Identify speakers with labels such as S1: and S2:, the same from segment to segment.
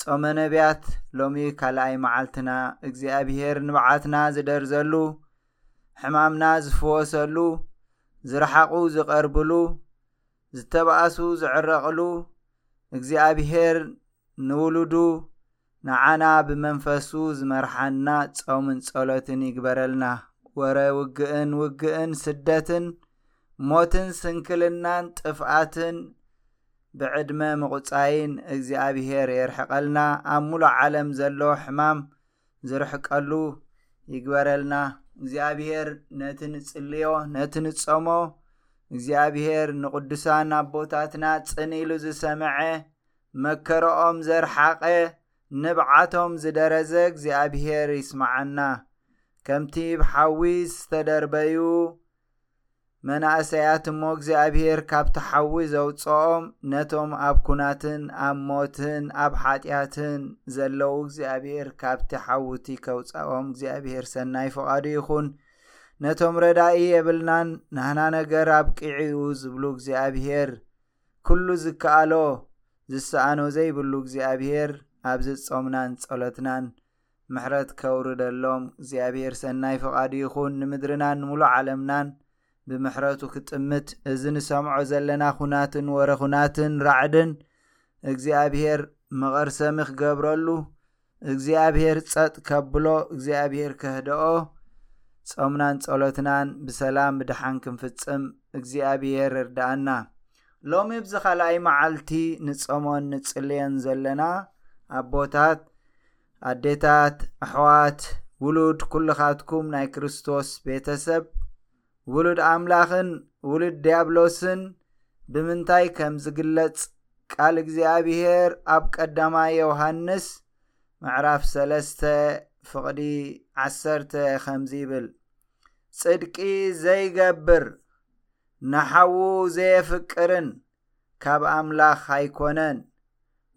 S1: ጾመ ነብያት ሎሚ ካልኣይ መዓልትና እግዚኣብሔር ንብዓትና ዝደርዘሉ ሕማምና ዝፍወሰሉ ዝረሓቑ ዝቐርብሉ ዝተባእሱ ዝዕረቕሉ እግዚኣብሔር ንውሉዱ ንዓና ብመንፈሱ ዝመርሓና ጾምን ጸሎትን ይግበረልና ወረ ውግእን ውግእን ስደትን ሞትን ስንክልናን ጥፍኣትን ብዕድመ ምቑጻይን እግዚኣብሔር የርሕቐልና ኣብ ሙሉእ ዓለም ዘሎ ሕማም ዝርሕቀሉ ይግበረልና። እግዚኣብሔር ነቲ ንጽልዮ ነቲ ንጾሞ እግዚኣብሔር ንቕዱሳን ኣቦታትና ጽን ኢሉ ዝሰምዐ መከረኦም ዘርሓቐ ንብዓቶም ዝደረዘ እግዚኣብሔር ይስማዓና። ከምቲ ብሓዊ ዝተደርበዩ መናእሰያት እሞ እግዚኣብሔር ካብቲ ሓዊ ዘውፅኦም ነቶም ኣብ ኩናትን ኣብ ሞትን ኣብ ሓጢኣትን ዘለዉ እግዚኣብሔር ካብቲ ሓውቲ ከውፃኦም እግዚኣብሔር ሰናይ ፍቓዱ ይኹን ነቶም ረዳኢ የብልናን ናህና ነገር ኣብ ቂዕኡ ዝብሉ እግዚኣብሔር ኩሉ ዝከኣሎ ዝሰኣኖ ዘይብሉ እግዚኣብሔር ኣብ ዝጾምናን ጸሎትናን ምሕረት ከውርደሎም እግዚኣብሔር ሰናይ ፍቃዱ ይኹን ንምድርናን ንሙሉእ ዓለምናን ብምሕረቱ ክጥምት እዚ ንሰምዖ ዘለና ኩናትን ወረ ኩናትን ራዕድን እግዚኣብሔር መቐርሰሚ ክገብረሉ እግዚኣብሔር ጸጥ ከብሎ እግዚኣብሔር ከህደኦ ጾምናን ጸሎትናን ብሰላም ብድሓን ክንፍጽም እግዚኣብሔር እርዳኣና ሎሚ ኣብዚ ካልኣይ መዓልቲ ንጾሞን ንጽልዮን ዘለና ኣቦታት ኣዴታት ኣሕዋት ውሉድ ኩልኻትኩም ናይ ክርስቶስ ቤተሰብ ውሉድ ኣምላኽን ውሉድ ዲያብሎስን ብምንታይ ከም ዝግለጽ ቃል እግዚኣብሄር ኣብ ቀዳማ ዮሃንስ ምዕራፍ ሰለስተ ፍቕዲ ዓሰርተ ከምዚ ይብል ጽድቂ ዘይገብር ንሓዉ ዘየፍቅርን ካብ ኣምላኽ ኣይኮነን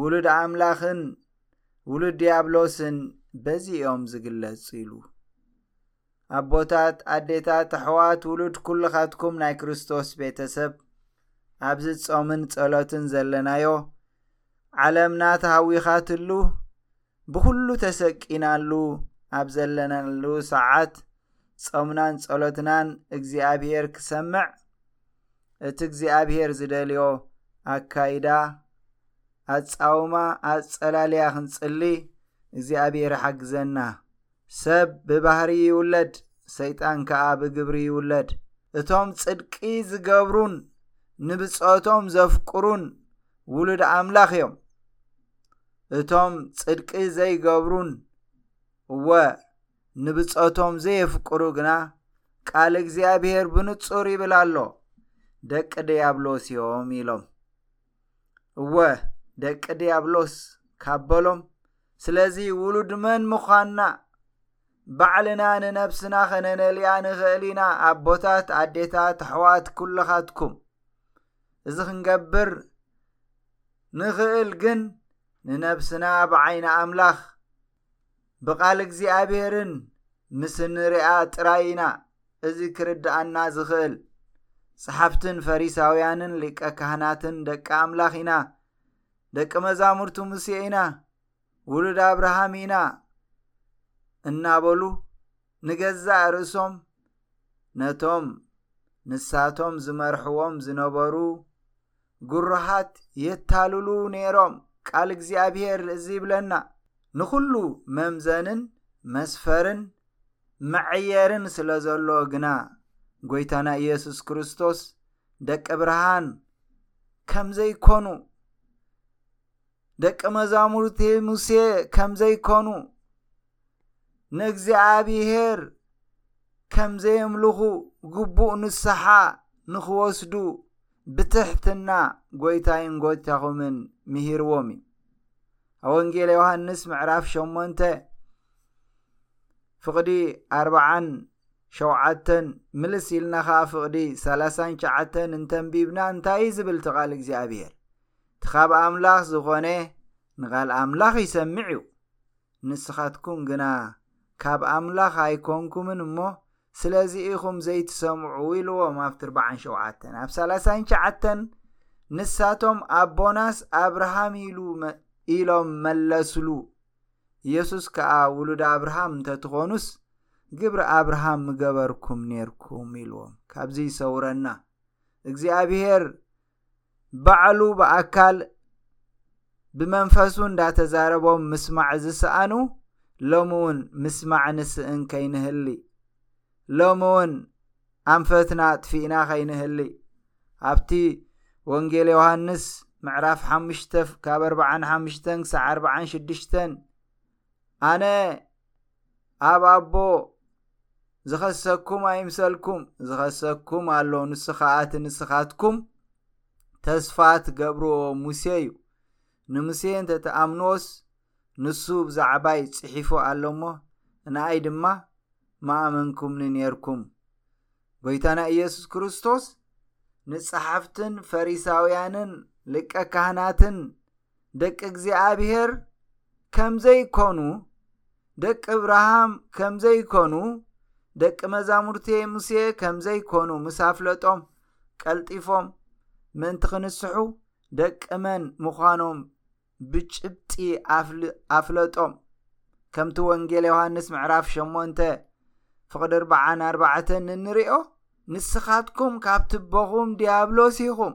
S1: ውሉድ ኣምላኽን ውሉድ ዲያብሎስን በዚ እዮም ዝግለጹ ኢሉ ኣቦታት ኣዴታት ኣሕዋት ውሉድ ኩልኻትኩም ናይ ክርስቶስ ቤተሰብ ኣብዚ ጾምን ጸሎትን ዘለናዮ ዓለምና ተሃዊኻትሉ ብኹሉ ተሰቂናሉ ኣብ ዘለናሉ ሰዓት ጾምናን ጸሎትናን እግዚኣብሔር ክሰምዕ እቲ እግዚኣብሔር ዝደልዮ ኣካይዳ ኣጻውማ ኣጸላልያ ክንጽሊ እግዚኣብሔር ሓግዘና ሰብ ብባህሪ ይውለድ ሰይጣን ከኣ ብግብሪ ይውለድ እቶም ጽድቂ ዝገብሩን ንብጾቶም ዘፍቅሩን ውሉድ ኣምላኽ እዮም እቶም ጽድቂ ዘይገብሩን እወ ንብጾቶም ዘየፍቅሩ ግና ቃል እግዚኣብሄር ብንጹር ይብል ኣሎ ደቂ ድያብሎስ እዮም ኢሎም እወ ደቂ ድያብሎስ ካብ በሎም ስለዚ ውሉድ መን ምዃንና ባዕልና ንነብስና ኸነነልያ ንኽእል ኢና ኣቦታት ኣዴታት ኣሕዋት ኵልኻትኩም እዚ ኽንገብር ንኽእል ግን ንነብስና ብዓይኒ ኣምላኽ ብቓል እግዚኣብሔርን ምስ ንርኣ ጥራይ ኢና እዚ ክርድኣና ዝኽእል። ጸሓፍትን ፈሪሳውያንን ሊቀ ካህናትን ደቂ ኣምላኽ ኢና፣ ደቂ መዛሙርቱ ሙሴ ኢና፣ ውሉድ ኣብርሃም ኢና እናበሉ ንገዛእ ርእሶም ነቶም ንሳቶም ዝመርሕዎም ዝነበሩ ግሩሃት የታልሉ ነይሮም። ቃል እግዚኣብሄር እዚ ይብለና ንዅሉ መምዘንን መስፈርን መዐየርን ስለ ዘሎ ግና ጐይታና ኢየሱስ ክርስቶስ ደቂ ብርሃን ከም ዘይኰኑ ደቂ መዛሙርቲ ሙሴ ከም ዘይኮኑ ንእግዚኣብሄር ከም ዘየምልኹ ግቡእ ንስሓ ንኽወስዱ ብትሕትና ጐይታይን ጐይታኹምን ምሂርዎም እዩ ኣብ ወንጌል ዮሃንስ ምዕራፍ ሸሞንተ ፍቕዲ ኣርብዓን ሸውዓተን ምልስ ኢልና ኸዓ ፍቕዲ ሰላሳን ሸዓተን እንተንቢብና እንታይ እዩ ዝብል ትቓል እግዚኣብሄር ትኻብ ኣምላኽ ዝኾነ ንቓል ኣምላኽ ይሰምዕ እዩ። ንስኻትኩም ግና ካብ ኣምላኽ ኣይኮንኩምን እሞ ስለዚ ኢኹም ዘይትሰምዑ ኢልዎም ኣብቲ ርብዓን ሸውዓተን ኣብ ሳላሳይን ሸዓተን ንሳቶም ኣቦናስ ኣብርሃም ኢሉ ኢሎም መለስሉ ኢየሱስ ከኣ ውሉድ ኣብርሃም እንተትኾኑስ ግብሪ ኣብርሃም ምገበርኩም ኔርኩም ኢልዎም ካብዚ ይሰውረና እግዚኣብሄር ባዕሉ ብኣካል ብመንፈሱ እንዳተዛረቦም ምስማዕ ዝሰኣኑ ሎሚ እውን ምስማዕ ንስእን ከይንህሊ ሎሚ እውን ኣንፈትና ኣጥፊእና ከይንህሊ ኣብቲ ወንጌል ዮሃንስ ምዕራፍ ሓሙሽተ ካብ ኣርባዓን ሓሙሽተን ክሳዕ ኣርባዓን ሽዱሽተን ኣነ ኣብ ኣቦ ዝኸሰኩም ኣይምሰልኩም ዝኸሰኩም ኣሎ ንስኻኣት ንስኻትኩም ተስፋ ትገብርዎ ሙሴ እዩ ንሙሴ እንተ ተኣምንዎስ ንሱ ብዛዕባይ ጽሒፉ ኣሎ እሞ ንኣይ ድማ መኣመንኩም ንኔርኩም ጐይታና ኢየሱስ ክርስቶስ ንጸሓፍትን ፈሪሳውያንን ልቀ ካህናትን ደቂ እግዚኣብሔር ከምዘይኮኑ ደቂ እብርሃም ከምዘይኮኑ ደቂ መዛሙርቲ ሙሴ ከምዘይኮኑ ምስ ኣፍለጦም ቀልጢፎም ምእንቲ ክንስሑ ደቂ መን ምዃኖም ብጭብጢ ኣፍለጦም ከምቲ ወንጌል ዮሃንስ ምዕራፍ 8 ፍቕዲ ርብዓን ኣርባዕተን እንሪኦ ንስኻትኩም ካብቲ ቦኹም ዲያብሎስ ኢኹም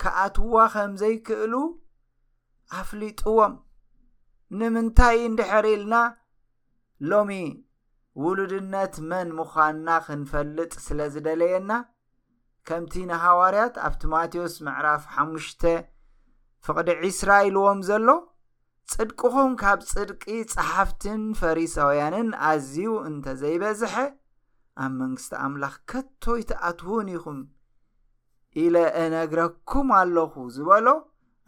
S1: ክኣትዋ ከም ዘይክእሉ ኣፍሊጥዎም ንምንታይ እንድሕር ኢልና ሎሚ ውሉድነት መን ምዃንና ክንፈልጥ ስለ ዝደለየና ከምቲ ንሃዋርያት ኣብቲ ማቴዎስ ምዕራፍ ሓሙሽተ ፍቕዲ ዒስራ ኢልዎም ዘሎ ጽድቅኹም ካብ ጽድቂ ጸሓፍትን ፈሪሳውያንን ኣዝዩ እንተ ዘይበዝሐ ኣብ መንግስቲ ኣምላኽ ከቶ ይትኣትዉን ኢኹም ኢለ እነግረኩም ኣለኹ ዝበሎ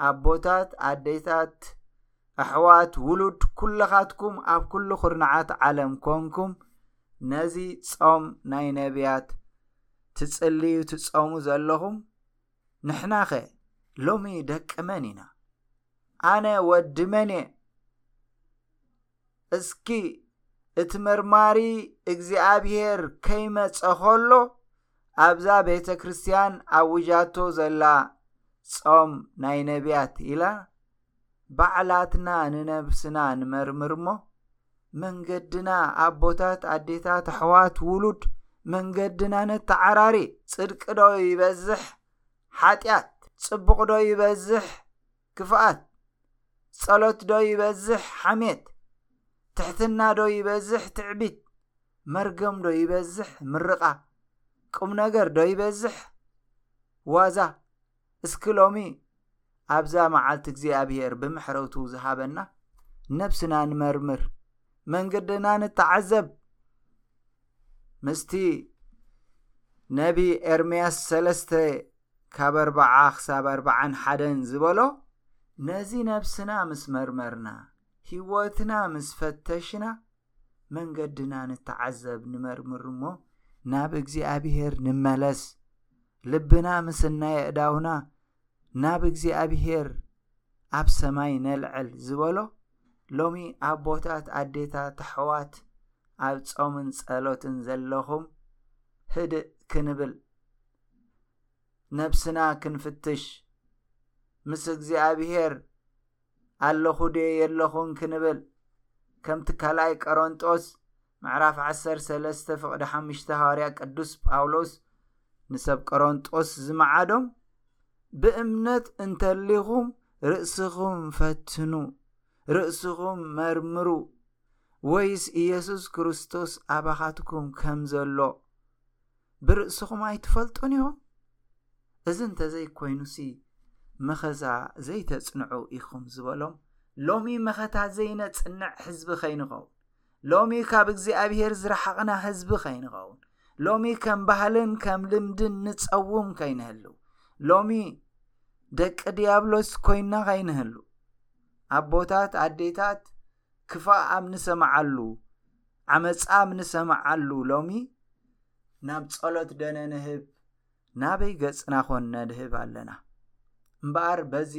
S1: ኣቦታት ኣዴታት ኣሕዋት ውሉድ ኩለኻትኩም ኣብ ኩሉ ኩርናዓት ዓለም ኮንኩም ነዚ ጾም ናይ ነቢያት ትጽልዩ ትጾሙ ዘለኹም ንሕናኸ ሎሚ ደቂ መን ኢና ኣነ ወዲ መን እየ እስኪ እቲ መርማሪ እግዚኣብሔር ከይመጸ ኸሎ ኣብዛ ቤተ ክርስትያን ኣውጃቶ ዘላ ጾም ናይ ነቢያት ኢላ ባዕላትና ንነብስና ንመርምር እሞ መንገድና ኣቦታት ኣዴታት ኣሕዋት ውሉድ መንገድና ነተዓራሪ ጽድቂ ዶ ይበዝሕ ሓጢኣት ጽቡቕ ዶ ይበዝሕ ክፍኣት ጸሎት ዶ ይበዝሕ ሓሜት ትሕትና ዶ ይበዝሕ ትዕቢት መርገም ዶ ይበዝሕ ምርቓ ቁም ነገር ዶ ይበዝሕ ዋዛ እስኪ ሎሚ ኣብዛ መዓልቲ እግዚኣብሄር ብምሕረቱ ዝሃበና ነብስና ንመርምር መንገድና ንተዓዘብ ምስቲ ነቢ ኤርምያስ ሰለስተ ካብ ኣርባዓ ክሳብ ኣርባዓን ሓደን ዝበሎ ነዚ ነብስና ምስ መርመርና ህይወትና ምስ ፈተሽና መንገድና ንተዓዘብ ንመርምር እሞ ናብ እግዚኣብሄር ንመለስ ልብና ምስ እናየእዳውና ናብ እግዚኣብሄር ኣብ ሰማይ ነልዕል ዝበሎ ሎሚ ኣቦታት ኣዴታት ኣሕዋት ኣብ ጾምን ጸሎትን ዘለኹም ህድእ ክንብል ነብስና ክንፍትሽ ምስ እግዚኣብሄር ኣለኹ ድ የለኹን ክንብል ከምቲ ካልኣይ ቀረንጦስ ምዕራፍ 13 ፍቕዲ ሓሙሽተ ሃዋርያ ቅዱስ ጳውሎስ ንሰብ ቀረንጦስ ዝመዓዶም ብእምነት እንተሊኹም ርእስኹም ፈትኑ ርእስኹም መርምሩ ወይስ ኢየሱስ ክርስቶስ ኣባኻትኩም ከም ዘሎ ብርእስኹም ኣይትፈልጡን ኢኹም? እዚ እንተዘይኮይኑሲ መኸዛ ዘይተጽንዑ ኢኹም ዝበሎም ሎሚ መኸታ ዘይነጽንዕ ህዝቢ ከይንኸውን ሎሚ ካብ እግዚኣብሔር ዝረሓቕና ህዝቢ ከይንኸውን ሎሚ ከም ባህልን ከም ልምድን ንጸውም ከይንህሉ ሎሚ ደቂ ዲያብሎስ ኮይና ከይንህሉ ኣቦታት ኣዴታት ክፋእ ኣብ ንሰምዓሉ ዓመጻ ኣብ ንሰምዓሉ ሎሚ ናብ ጸሎት ደነ ንህብ ናበይ ገጽና ኾን ነድህብ ኣለና እምበኣር በዚ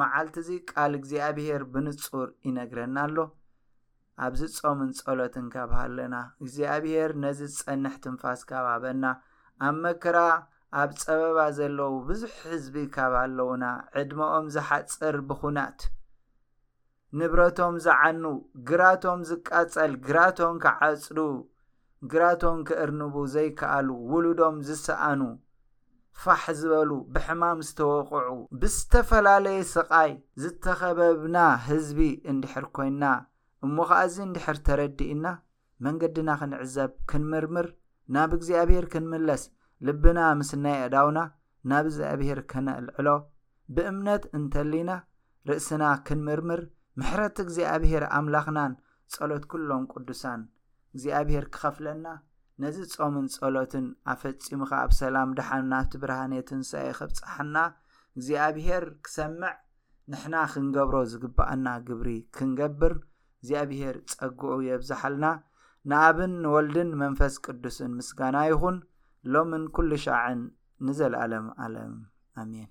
S1: መዓልቲ እዚ ቃል እግዚኣብሄር ብንጹር ይነግረና ኣሎ ኣብዚ ጾምን ጸሎትን ካብ ሃለና እግዚኣብሄር ነዚ ዝጸንሕ ትንፋስ ካብ ኣበና ኣብ መከራ ኣብ ጸበባ ዘለዉ ብዙሕ ህዝቢ ካብ ኣለዉና ዕድመኦም ዝሓጽር ብኹናት ንብረቶም ዝዓኑ፣ ግራቶም ዝቃጸል፣ ግራቶም ክዓጽዱ፣ ግራቶም ክእርንቡ ዘይከኣሉ፣ ውሉዶም ዝሰኣኑ፣ ፋሕ ዝበሉ፣ ብሕማም ዝተወቕዑ፣ ብዝተፈላለየ ስቓይ ዝተኸበብና ህዝቢ እንድሕር ኮይንና እሞ ከኣ እዚ እንድሕር ተረዲእና መንገድና ክንዕዘብ ክንምርምር ናብ እግዚኣብሔር ክንምለስ ልብና ምስ ናይ ኣእዳውና ናብ እግዚኣብሔር ከነልዕሎ ብእምነት እንተሊና ርእስና ክንምርምር ምሕረት እግዚኣብሔር ኣምላኽናን ጸሎት ኩሎም ቅዱሳን እግዚኣብሔር ክኸፍለና ነዚ ጾምን ጸሎትን ኣፈጺምኻ ኣብ ሰላም ደሓን ናብቲ ብርሃነ ትንሳኤ ከብጽሓና እግዚኣብሔር ክሰምዕ ንሕና ክንገብሮ ዝግባኣና ግብሪ ክንገብር እግዚኣብሔር ጸግኡ የብዛሓልና ንኣብን ንወልድን መንፈስ ቅዱስን ምስጋና ይኹን ሎምን ኩሉ ሻዕን ንዘለኣለም ኣለም ኣሜን።